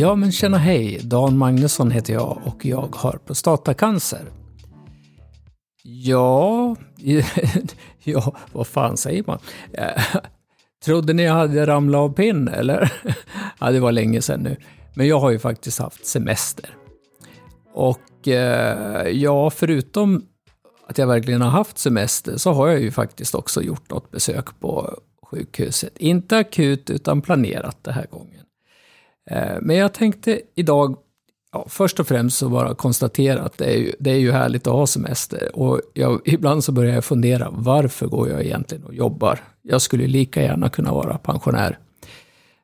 Ja men tjena hej, Dan Magnusson heter jag och jag har prostatacancer. Ja, ja, vad fan säger man? Eh, trodde ni jag hade ramlat av pinn eller? ja, det var länge sedan nu. Men jag har ju faktiskt haft semester. Och eh, ja, förutom att jag verkligen har haft semester så har jag ju faktiskt också gjort något besök på sjukhuset. Inte akut utan planerat den här gången. Eh, men jag tänkte idag, ja, först och främst så bara konstatera att det är, ju, det är ju härligt att ha semester. Och jag, ibland så börjar jag fundera, varför går jag egentligen och jobbar? Jag skulle lika gärna kunna vara pensionär.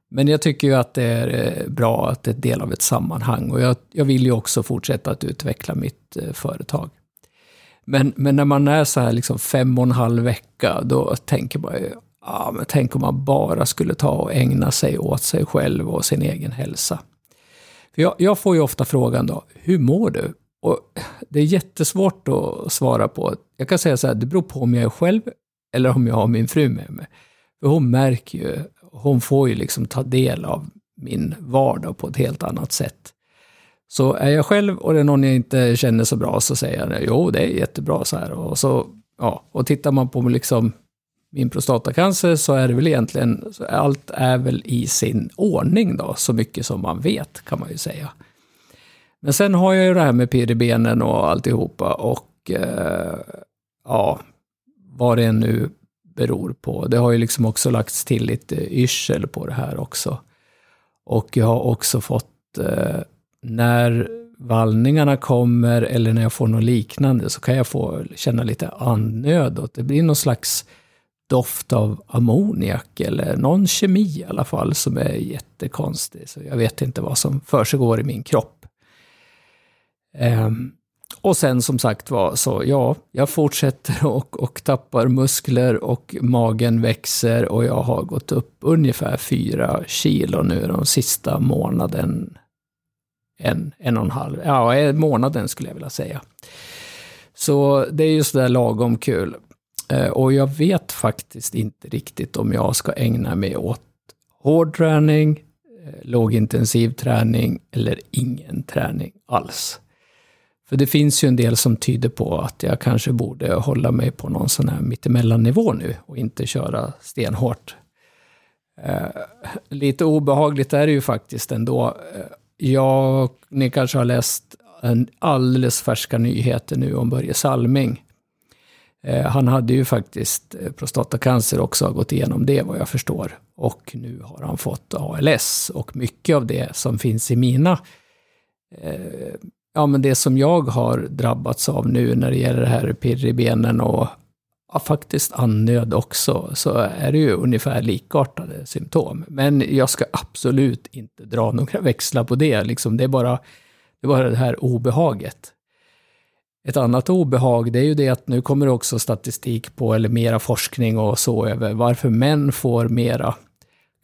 Men jag tycker ju att det är eh, bra att det är del av ett sammanhang och jag, jag vill ju också fortsätta att utveckla mitt eh, företag. Men, men när man är så här liksom fem och en halv vecka, då tänker man ju, ja, men tänk om man bara skulle ta och ägna sig åt sig själv och sin egen hälsa. För jag, jag får ju ofta frågan då, hur mår du? Och det är jättesvårt att svara på. Jag kan säga så här, det beror på om jag är själv eller om jag har min fru med mig. För hon märker ju, hon får ju liksom ta del av min vardag på ett helt annat sätt. Så är jag själv och det är någon jag inte känner så bra så säger jag jo det är jättebra så här. Och, så, ja, och tittar man på liksom min prostatacancer så är det väl egentligen, allt är väl i sin ordning då, så mycket som man vet kan man ju säga. Men sen har jag ju det här med pirr i benen och alltihopa och eh, ja, vad det nu beror på. Det har ju liksom också lagts till lite yrsel på det här också. Och jag har också fått, eh, när vallningarna kommer eller när jag får något liknande så kan jag få känna lite andnöd och det blir någon slags doft av ammoniak eller någon kemi i alla fall som är jättekonstig. Så jag vet inte vad som försiggår i min kropp. Ehm, och sen som sagt var så, ja, jag fortsätter och, och tappar muskler och magen växer och jag har gått upp ungefär fyra kilo nu de sista månaden. En, en och en halv, ja, månaden skulle jag vilja säga. Så det är ju sådär lagom kul. Eh, och jag vet faktiskt inte riktigt om jag ska ägna mig åt hård träning, eh, lågintensiv träning eller ingen träning alls. För det finns ju en del som tyder på att jag kanske borde hålla mig på någon sån här mittemellannivå nu och inte köra stenhårt. Eh, lite obehagligt är det ju faktiskt ändå. Eh, jag, ni kanske har läst en alldeles färska nyheter nu om Börje Salming. Eh, han hade ju faktiskt eh, prostatacancer också, har gått igenom det vad jag förstår. Och nu har han fått ALS och mycket av det som finns i mina eh, ja, men det som jag har drabbats av nu när det gäller det här pirr i benen och faktiskt andnöd också, så är det ju ungefär likartade symptom. Men jag ska absolut inte dra några växlar på det. Liksom, det, är bara, det är bara det här obehaget. Ett annat obehag det är ju det att nu kommer det också statistik på, eller mera forskning och så över varför män får mera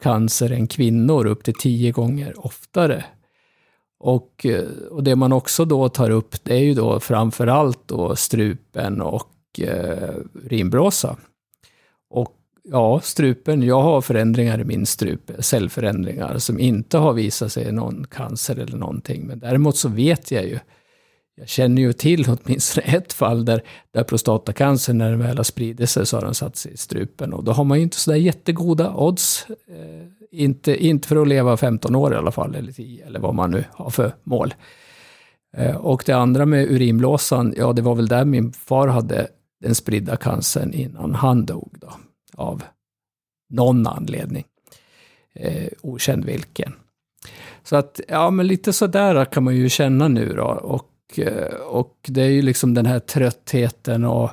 cancer än kvinnor, upp till tio gånger oftare. Och, och det man också då tar upp det är ju då framförallt då strupen och eh, rimblåsa. Och ja, strupen, jag har förändringar i min strupe, cellförändringar som inte har visat sig någon cancer eller någonting. Men däremot så vet jag ju jag känner ju till åtminstone ett fall där, där prostatacancer, när den väl har spridit sig, så har den satt sig i strupen. Och då har man ju inte sådär jättegoda odds. Eh, inte, inte för att leva 15 år i alla fall, eller 10, eller vad man nu har för mål. Eh, och det andra med urinblåsan, ja det var väl där min far hade den spridda cancern innan han dog då, av någon anledning. Eh, okänd vilken. Så att, ja men lite sådär kan man ju känna nu då. Och eh, och det är ju liksom den här tröttheten och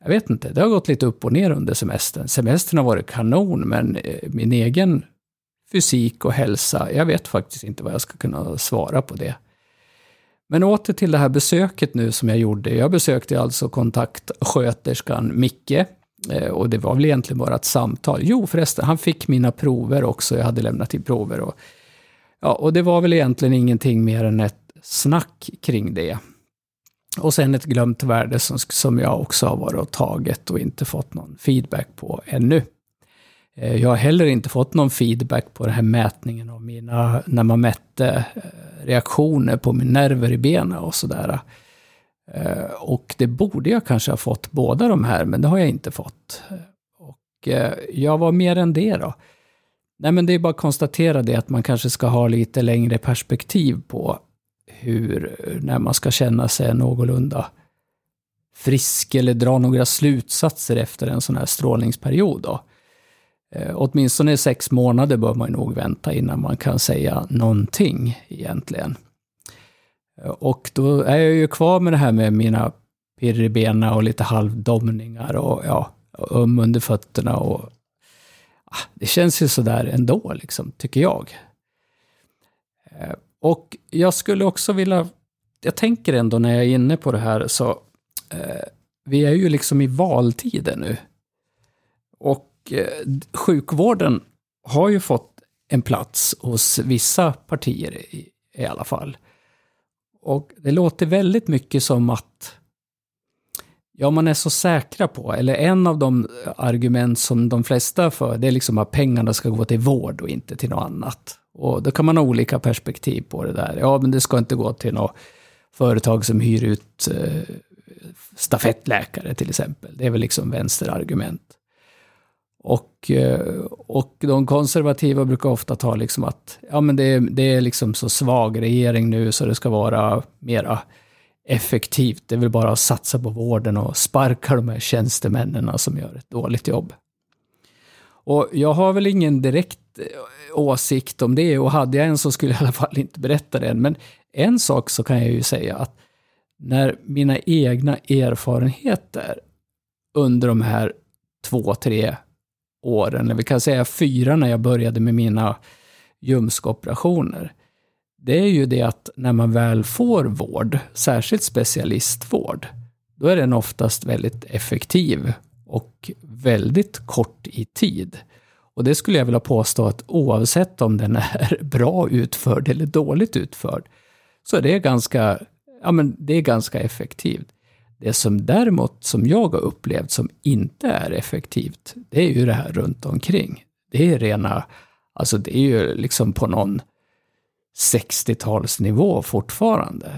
jag vet inte, det har gått lite upp och ner under semestern. Semestern har varit kanon, men eh, min egen fysik och hälsa, jag vet faktiskt inte vad jag ska kunna svara på det. Men åter till det här besöket nu som jag gjorde. Jag besökte alltså kontaktsköterskan Micke. Eh, och det var väl egentligen bara ett samtal. Jo förresten, han fick mina prover också. Jag hade lämnat in prover. Och, ja, och det var väl egentligen ingenting mer än ett snack kring det. Och sen ett glömt värde som, som jag också har varit och tagit och inte fått någon feedback på ännu. Eh, jag har heller inte fått någon feedback på den här mätningen av mina, när man mätte eh, reaktioner på min nerver i benen och sådär. Eh, och det borde jag kanske ha fått båda de här, men det har jag inte fått. Och jag var mer än det då. Nej, men det är bara att konstatera det att man kanske ska ha lite längre perspektiv på hur, när man ska känna sig någorlunda frisk eller dra några slutsatser efter en sån här strålningsperiod. Då. Eh, åtminstone sex månader bör man nog vänta innan man kan säga någonting egentligen. Eh, och då är jag ju kvar med det här med mina pirr i benen och lite halvdomningar och ja, öm under fötterna och ah, det känns ju sådär ändå, liksom, tycker jag. Eh, och jag skulle också vilja, jag tänker ändå när jag är inne på det här så, eh, vi är ju liksom i valtider nu. Och Eh, sjukvården har ju fått en plats hos vissa partier i, i alla fall. Och det låter väldigt mycket som att ja, man är så säkra på, eller en av de argument som de flesta för, det är liksom att pengarna ska gå till vård och inte till något annat. Och då kan man ha olika perspektiv på det där. Ja, men det ska inte gå till något företag som hyr ut eh, stafettläkare till exempel. Det är väl liksom vänsterargument. Och, eh, och de konservativa brukar ofta ta liksom att ja, men det, är, det är liksom så svag regering nu så det ska vara mera effektivt. Det är väl bara att satsa på vården och sparka de här tjänstemännen som gör ett dåligt jobb. Och jag har väl ingen direkt eh, åsikt om det och hade jag en så skulle jag i alla fall inte berätta den. Men en sak så kan jag ju säga att när mina egna erfarenheter under de här två, tre åren, eller vi kan säga fyra när jag började med mina ljumskoperationer, det är ju det att när man väl får vård, särskilt specialistvård, då är den oftast väldigt effektiv och väldigt kort i tid. Och det skulle jag vilja påstå att oavsett om den är bra utförd eller dåligt utförd, så är det ganska, ja, men det är ganska effektivt. Det som däremot, som jag har upplevt som inte är effektivt, det är ju det här runt omkring. Det är rena, alltså det är ju liksom på någon 60-talsnivå fortfarande.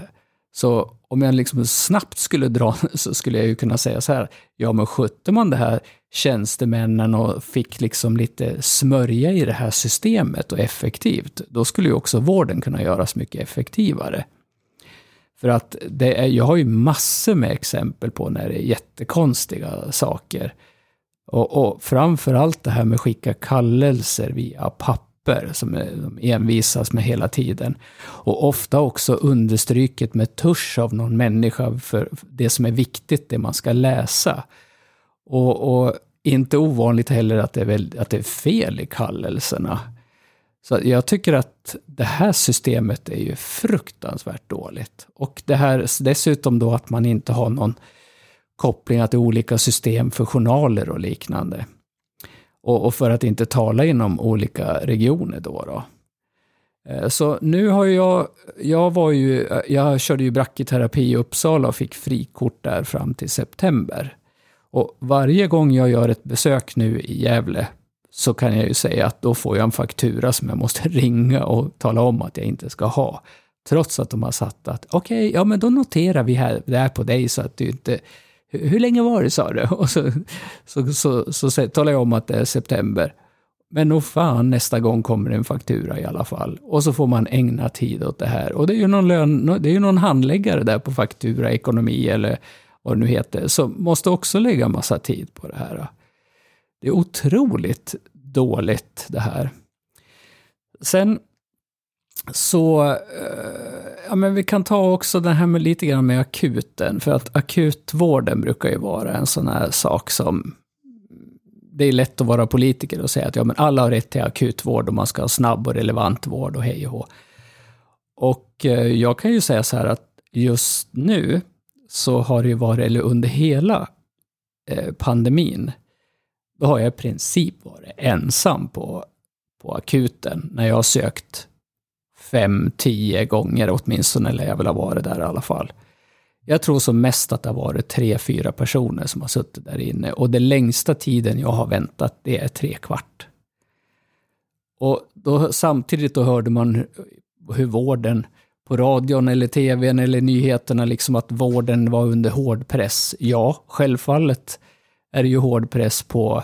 Så om jag liksom snabbt skulle dra så skulle jag ju kunna säga så här, ja men skötte man det här tjänstemännen och fick liksom lite smörja i det här systemet och effektivt, då skulle ju också vården kunna göras mycket effektivare. För att det är, jag har ju massor med exempel på när det är jättekonstiga saker. Och, och framför allt det här med att skicka kallelser via papper som de envisas med hela tiden. Och ofta också understryket med tusch av någon människa för det som är viktigt, det man ska läsa. Och, och inte ovanligt heller att det, är väl, att det är fel i kallelserna. Så jag tycker att det här systemet är ju fruktansvärt dåligt. Och det här dessutom då att man inte har någon kopplingar till olika system för journaler och liknande. Och, och, för att inte tala inom olika regioner då. då. Eh, så nu har jag, jag var ju, eh, jag körde ju brachyterapi i Uppsala och fick frikort där fram till september. Och varje gång jag gör ett besök nu i Gävle så kan jag ju säga att då får jag en faktura som jag måste ringa och tala om att jag inte ska ha. Trots att de har satt att okej, okay, ja men då noterar vi här, det här på dig så att du inte hur länge var det sa du? Och så, så, så, så, så talar jag om att det är september. Men nog fan, nästa gång kommer en faktura i alla fall. Och så får man ägna tid åt det här. Och det är ju någon, lön, det är ju någon handläggare där på faktura, ekonomi eller vad det nu heter, som måste också lägga massa tid på det här. Det är otroligt dåligt det här. Sen så, eh, ja men vi kan ta också det här med lite grann med akuten, för att akutvården brukar ju vara en sån här sak som det är lätt att vara politiker och säga att ja, men alla har rätt till akutvård och man ska ha snabb och relevant vård och hej och hå. Och eh, jag kan ju säga så här att just nu så har det ju varit, eller under hela eh, pandemin, då har jag i princip varit ensam på, på akuten när jag har sökt fem, tio gånger åtminstone, eller jag vill ha varit där i alla fall. Jag tror som mest att det har varit tre, fyra personer som har suttit där inne. Och den längsta tiden jag har väntat, det är tre kvart. Och då, samtidigt då hörde man hur vården på radion eller tvn eller nyheterna, liksom att vården var under hård press. Ja, självfallet är det ju hård press på,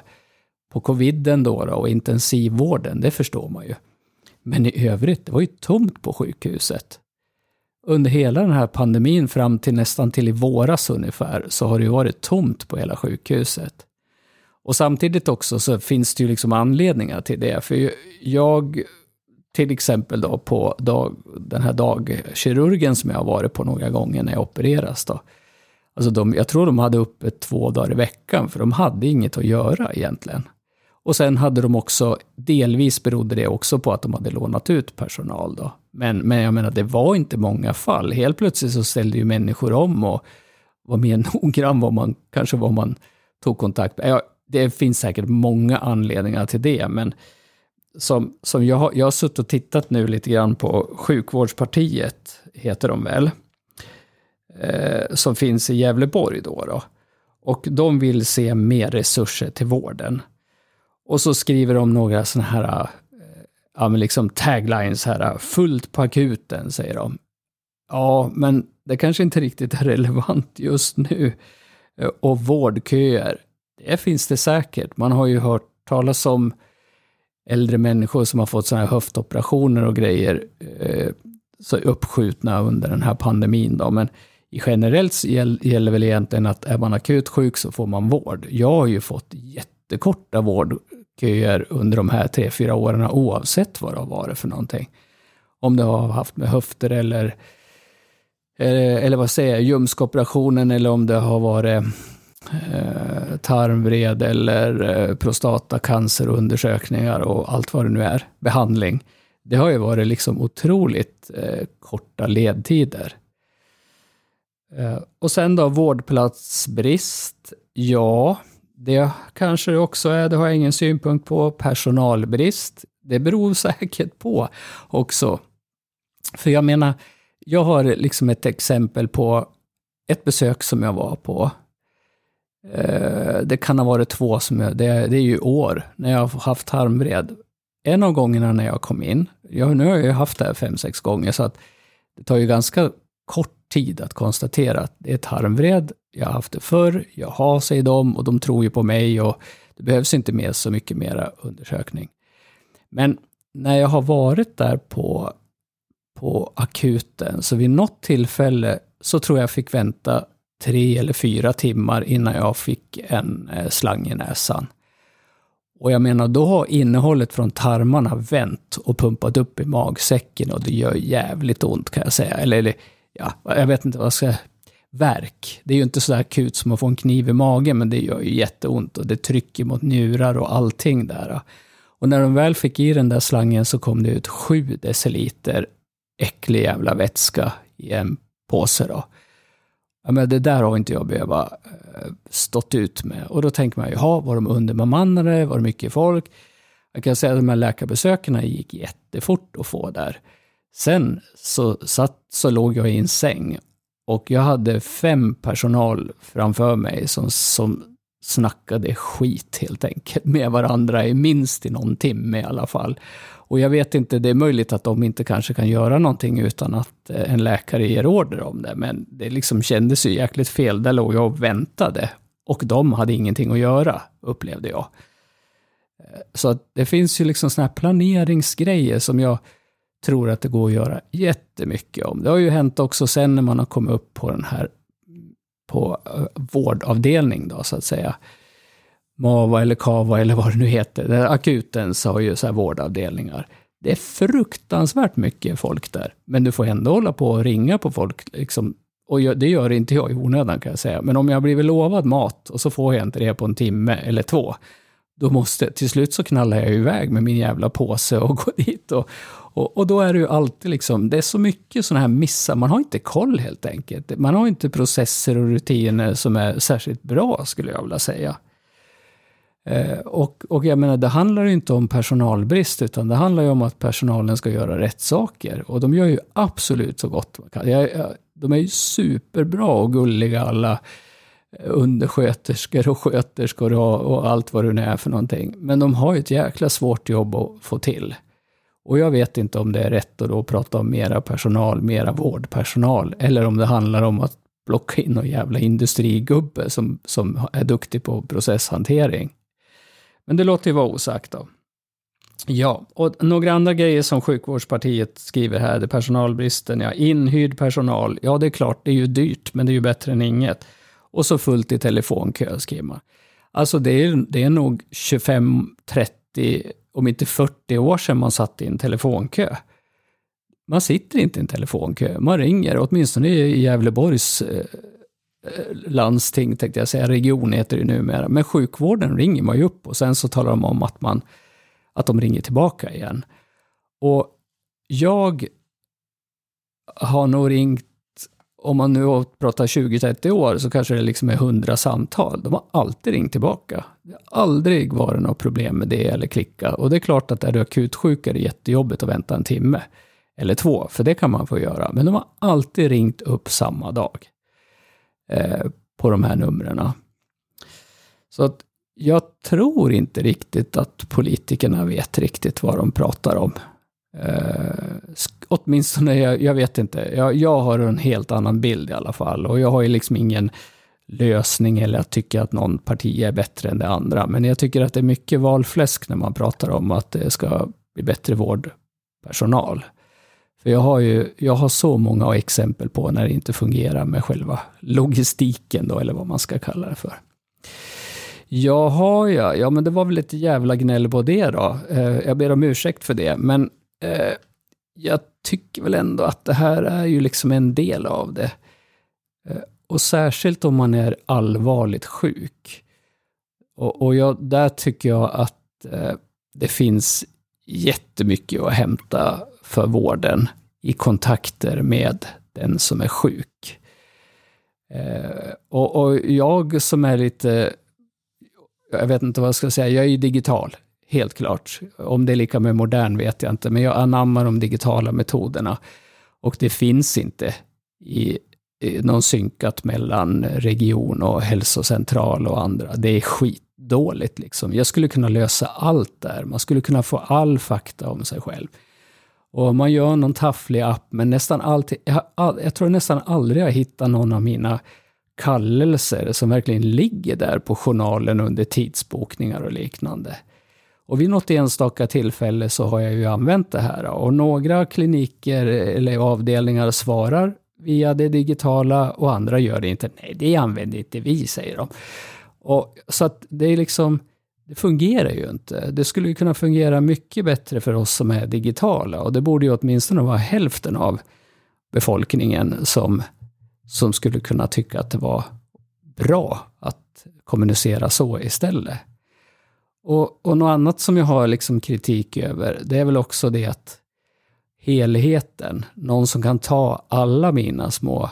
på coviden då, då och intensivvården, det förstår man ju. Men i övrigt, det var ju tomt på sjukhuset. Under hela den här pandemin fram till nästan till i våras ungefär, så har det ju varit tomt på hela sjukhuset. Och samtidigt också så finns det ju liksom anledningar till det. För jag, till exempel då på dag, den här dagkirurgen som jag har varit på några gånger när jag opereras då. Alltså de, jag tror de hade uppe två dagar i veckan, för de hade inget att göra egentligen. Och sen hade de också, delvis berodde det också på att de hade lånat ut personal då. Men, men jag menar, det var inte många fall. Helt plötsligt så ställde ju människor om och var mer noggrann vad man, kanske vad man tog kontakt med. det finns säkert många anledningar till det, men som, som jag, jag har suttit och tittat nu lite grann på Sjukvårdspartiet, heter de väl, eh, som finns i Gävleborg då, då. Och de vill se mer resurser till vården. Och så skriver de några sådana här eh, ja, men liksom taglines här, eh, fullt på akuten, säger de. Ja, men det kanske inte riktigt är relevant just nu. Eh, och vårdköer, det finns det säkert. Man har ju hört talas om äldre människor som har fått sådana här höftoperationer och grejer eh, så uppskjutna under den här pandemin. Då. Men generellt gäller väl egentligen att är man akut sjuk så får man vård. Jag har ju fått jättekorta vårdköer under de här tre, fyra åren oavsett vad det har varit för någonting. Om det har haft med höfter eller, eh, eller vad säger jag, ljumskoperationen eller om det har varit eh, tarmvred eller eh, prostatacancerundersökningar och allt vad det nu är, behandling. Det har ju varit liksom otroligt eh, korta ledtider. Eh, och sen då vårdplatsbrist. Ja, det kanske det också är, det har jag ingen synpunkt på. Personalbrist, det beror säkert på också. För jag menar, jag har liksom ett exempel på ett besök som jag var på. Eh, det kan ha varit två som jag, det, är, det är ju år, när jag har haft tarmvred. En av gångerna när jag kom in, jag, nu har jag ju haft det här fem, sex gånger, så att det tar ju ganska kort tid att konstatera att det är tarmvred, jag har haft det förr, jag har, säger de, och de tror ju på mig och det behövs inte mer så mycket mera undersökning. Men när jag har varit där på, på akuten, så vid något tillfälle så tror jag fick vänta tre eller fyra timmar innan jag fick en eh, slang i näsan. Och jag menar, då har innehållet från tarmarna vänt och pumpat upp i magsäcken och det gör jävligt ont kan jag säga. Eller, eller ja, jag vet inte vad jag ska... Verk. Det är ju inte så akut som att få en kniv i magen, men det gör ju jätteont och det trycker mot njurar och allting där. Och när de väl fick i den där slangen så kom det ut sju deciliter äcklig jävla vätska i en påse då. Ja, men det där har inte jag behövt eh, stått ut med. Och då tänker man, jaha, var de underbemannade? Var det mycket folk? Jag kan säga att de här läkarbesöken gick jättefort att få där. Sen så, satt, så låg jag i en säng och jag hade fem personal framför mig som, som snackade skit helt enkelt med varandra i minst i någon timme i alla fall. Och jag vet inte, det är möjligt att de inte kanske kan göra någonting utan att eh, en läkare ger order om det, men det liksom kändes ju jäkligt fel. Där låg jag och väntade och de hade ingenting att göra, upplevde jag. Eh, så så det finns ju liksom såna här planeringsgrejer som jag tror att det går att göra jättemycket om. Det har ju hänt också sen när man har kommit upp på den här på eh, vårdavdelning då, så att säga. MAVA eller KAVA eller vad det nu heter. Den akuten så har ju så här vårdavdelningar. Det är fruktansvärt mycket folk där. Men du får ändå hålla på och ringa på folk. Liksom. Och det gör inte jag i onödan kan jag säga. Men om jag blivit lovad mat och så får jag inte det på en timme eller två. Då måste, till slut så knallar jag iväg med min jävla påse och går dit och, och, och, då är det ju alltid liksom, det är så mycket sådana här missar, man har inte koll helt enkelt. Man har inte processer och rutiner som är särskilt bra, skulle jag vilja säga. Eh, och, och jag menar, det handlar ju inte om personalbrist, utan det handlar ju om att personalen ska göra rätt saker. Och de gör ju absolut så gott de kan. Jag, jag, De är ju superbra och gulliga alla eh, undersköterskor och sköterskor och, och allt vad det nu är för någonting. Men de har ju ett jäkla svårt jobb att få till. Och jag vet inte om det är rätt att då prata om mera personal, mera vårdpersonal, eller om det handlar om att plocka in någon jävla industrigubbe som, som är duktig på processhantering. Men det låter ju vara osagt då. Ja, och några andra grejer som Sjukvårdspartiet skriver här, det är personalbristen, ja, inhyrd personal, ja det är klart, det är ju dyrt, men det är ju bättre än inget. Och så fullt i telefonkö, skriver man. Alltså det är, det är nog 25, 30, om inte 40 år sedan man satt i en telefonkö. Man sitter inte i en telefonkö, man ringer, åtminstone i Gävleborgs eh, eh landsting, tänkte jag säga, region heter det numera. Men sjukvården ringer man ju upp och sen så talar de om att, man, att de ringer tillbaka igen. Och jag har nog ringt, om man nu pratar 20-30 år, så kanske det liksom är 100 samtal. De har alltid ringt tillbaka. Det har aldrig varit något problem med det eller klicka. Och det är klart att är du akutsjuk är det jättejobbigt att vänta en timme. Eller två, för det kan man få göra. Men de har alltid ringt upp samma dag. Eh, på de här numren. Så att jag tror inte riktigt att politikerna vet riktigt vad de pratar om. Eh, åtminstone, jag, jag vet inte. Jag, jag, har en helt annan bild i alla fall. Och jag har ju liksom ingen lösning eller att tycka att någon parti är bättre än det andra. Men jag tycker att det är mycket valfläsk när man pratar om att det ska bli bättre vårdpersonal. För jag har ju jag har så många exempel på när det inte fungerar med själva logistiken då, eller vad man ska kalla det för. Jaha, ja, ja men det var väl lite jävla gnäll på det då. Eh, jag ber om ursäkt för det, men eh, jag tycker väl ändå att det här är ju liksom en del av det. Eh, och särskilt om man är allvarligt sjuk. Och, och jag, där tycker jag att eh, det finns jättemycket att hämta för vården i kontakter med den som är sjuk. Eh, och, och, jag som är lite, jag vet inte vad jag ska säga, jag är ju digital, helt klart. Om det är lika med modern vet jag inte, men jag anammar de digitala metoderna. Och det finns inte i, i någon synkat mellan region och hälsocentral och andra. Det är skitdåligt liksom. Jag skulle kunna lösa allt där. Man skulle kunna få all fakta om sig själv. Och man gör någon tafflig app, men nästan alltid, jag, all, jag tror nästan aldrig jag hittar någon av mina kallelser som verkligen ligger där på journalen under tidsbokningar och liknande. Och vid något enstaka tillfälle så har jag ju använt det här. Och några kliniker eller avdelningar svarar via det digitala och andra gör det inte. Nej, det använder inte vi, säger de. Och, så att det är liksom, det fungerar ju inte. Det skulle ju kunna fungera mycket bättre för oss som är digitala och det borde ju åtminstone vara hälften av befolkningen som, som skulle kunna tycka att det var bra att kommunicera så istället. Och, och något annat som jag har liksom kritik över, det är väl också det att helheten, någon som kan ta alla mina små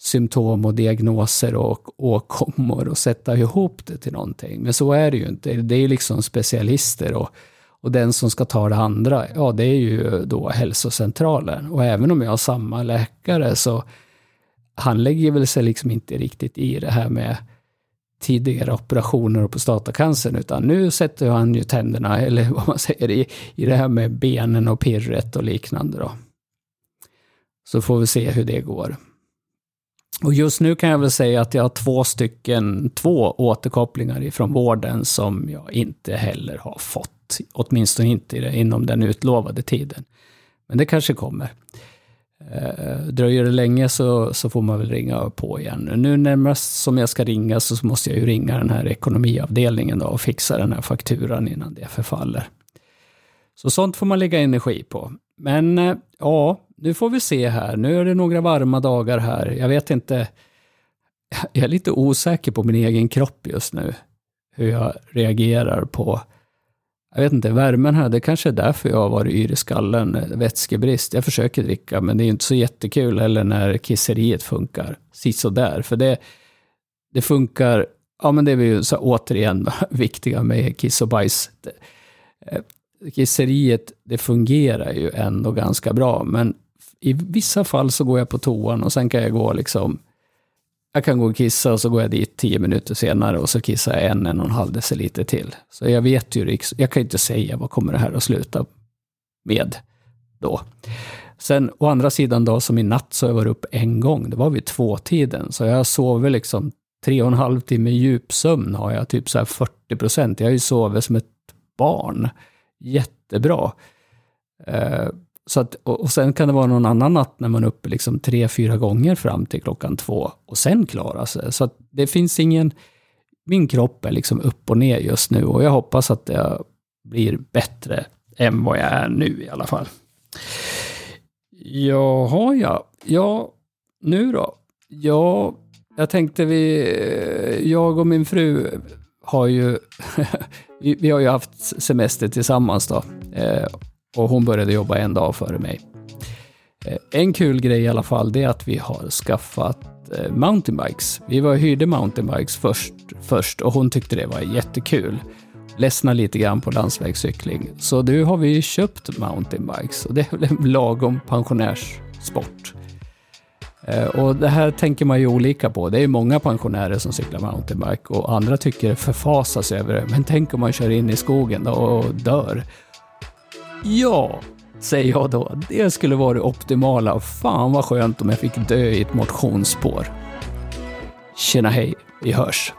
symptom och diagnoser och åkommor och sätta ihop det till någonting. Men så är det ju inte. Det är ju liksom specialister och, och den som ska ta det andra, ja det är ju då hälsocentralen. Och även om jag har samma läkare så han lägger väl sig liksom inte riktigt i det här med tidigare operationer och prostatacancern, utan nu sätter han ju tänderna, eller vad man säger, i, i det här med benen och pirret och liknande då. Så får vi se hur det går. Och just nu kan jag väl säga att jag har två stycken, två återkopplingar ifrån vården som jag inte heller har fått. Åtminstone inte inom den utlovade tiden. Men det kanske kommer. Eh, dröjer det länge så, så får man väl ringa på igen. Nu närmast som jag ska ringa så måste jag ju ringa den här ekonomiavdelningen då och fixa den här fakturan innan det förfaller. Så sånt får man lägga energi på. Men eh, ja, nu får vi se här. Nu är det några varma dagar här. Jag vet inte. Jag är lite osäker på min egen kropp just nu. Hur jag reagerar på, jag vet inte, värmen här. Det kanske är därför jag har varit yr i skallen. Vätskebrist. Jag försöker dricka, men det är inte så jättekul heller när kisseriet funkar. där. För det, det funkar, ja men det är ju så återigen viktiga med kiss och bajs eh, kisseriet, det fungerar ju ändå ganska bra, men I vissa fall så går jag på toan och sen kan jag gå liksom jag kan gå och kissa och så går jag dit tio minuter senare och så kissar jag en, en och en halv deciliter till. Så jag vet ju, jag kan inte säga vad kommer det här att sluta med då. Sen å andra sidan då, som i natt, så har jag varit upp en gång. Det var vid tvåtiden. Så jag sover liksom tre och en halv timme djupsömn har jag, typ så här 40 procent. Jag har ju sovit som ett barn. Jättebra. Eh, så att, och sen kan det vara någon annan natt när man är uppe liksom tre, fyra gånger fram till klockan två och sen klara sig. Så att det finns ingen... Min kropp är liksom upp och ner just nu och jag hoppas att jag blir bättre än vad jag är nu i alla fall. Jaha, ja. Ja, nu då? Ja, jag tänkte vi... Jag och min fru har ju... vi har ju haft semester tillsammans då. Eh, och hon började jobba en dag före mig. Eh, en kul grej i alla fall, det är att vi har skaffat eh, mountainbikes. Vi var hyrde mountainbikes först, först och hon tyckte det var jättekul. Ledsna lite grann på landsvägscykling. Så nu har vi köpt mountainbikes och det är väl en lagom pensionärssport. Eh, och det här tänker man ju olika på. Det är många pensionärer som cyklar mountainbike och andra tycker förfasas över det. Men tänk om man kör in i skogen och dör. Ja, säger jag då. Det skulle vara det optimala. Fan vad skönt om jag fick dö i ett motionsspår. Tjena hej, vi hörs.